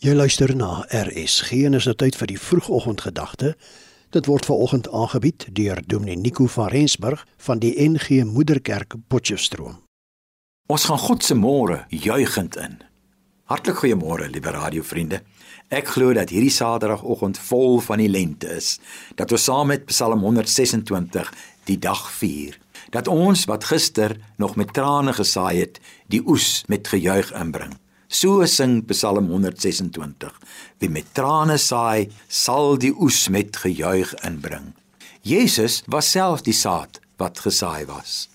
Jy luister na RSG en is nou tyd vir die vroegoggendgedagte. Dit word veraloggend aangebied deur Dominee Nico van Rensburg van die NG Moederkerk Potchefstroom. Ons gaan God se môre juigend in. Hartlik goeiemôre, liewe radiovriende. Ek glo dat hierdie Saterdagoggend vol van die lente is, dat ons saam met Psalm 126 die dag vier. Dat ons wat gister nog met trane gesaai het, die oes met gejuig inbring. So sing Psalm 126. Wie met trane saai, sal die oes met gejuig inbring. Jesus was self die saad wat gesaai was.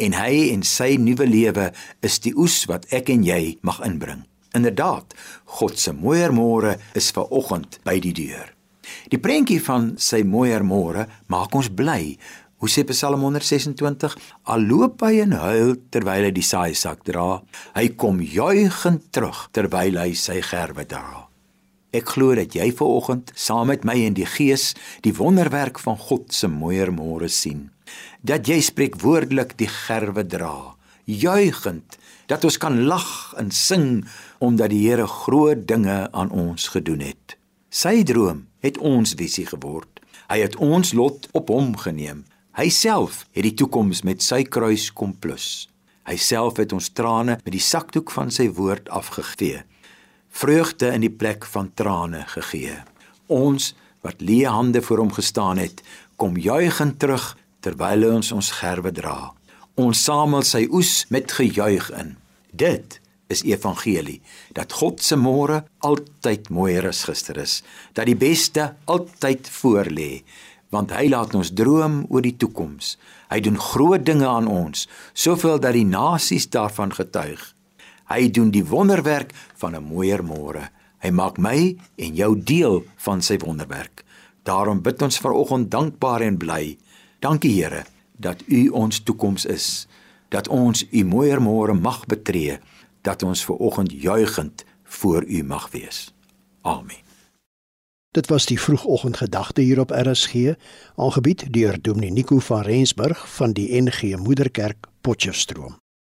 En hy en sy nuwe lewe is die oes wat ek en jy mag inbring. Inderdaad, God se mooier môre is ver oggend by die deur. Die prentjie van sy mooier môre maak ons bly Hoe sê Psalm 126? Al loop hy en huil terwyl hy die saaisak dra, hy kom juigend terug terwyl hy sy gerwe dra. Ek glo dat jy ver oggend saam met my in die gees die wonderwerk van God se mooier môre sien. Dat jy spreek woordelik die gerwe dra, juigend dat ons kan lag en sing omdat die Here groot dinge aan ons gedoen het. Sy droom het ons visie geword. Hy het ons lot op hom geneem. Hy self het die toekoms met sy kruis kom plus. Hy self het ons trane met die sakdoek van sy woord afgevee. Vreugde in die plek van trane gegee. Ons wat leë hande voor hom gestaan het, kom juigend terug terwyl ons ons gerwe dra. Ons samel sy oes met gejuig in. Dit is evangelie dat God se môre altyd mooier as gister is, dat die beste altyd voorlê want hy laat ons droom oor die toekoms. Hy doen groot dinge aan ons, soveel dat die nasies daarvan getuig. Hy doen die wonderwerk van 'n mooier môre. Hy maak my en jou deel van sy wonderwerk. Daarom bid ons vanoggend dankbaar en bly. Dankie Here dat U ons toekoms is, dat ons U mooier môre mag betree, dat ons vanoggend juigend voor U mag wees. Amen. Dit was die vroegoggendgedagte hier op RSG, aangebied deur Dominee Nico van Rensburg van die NG Moederkerk Potchefstroom.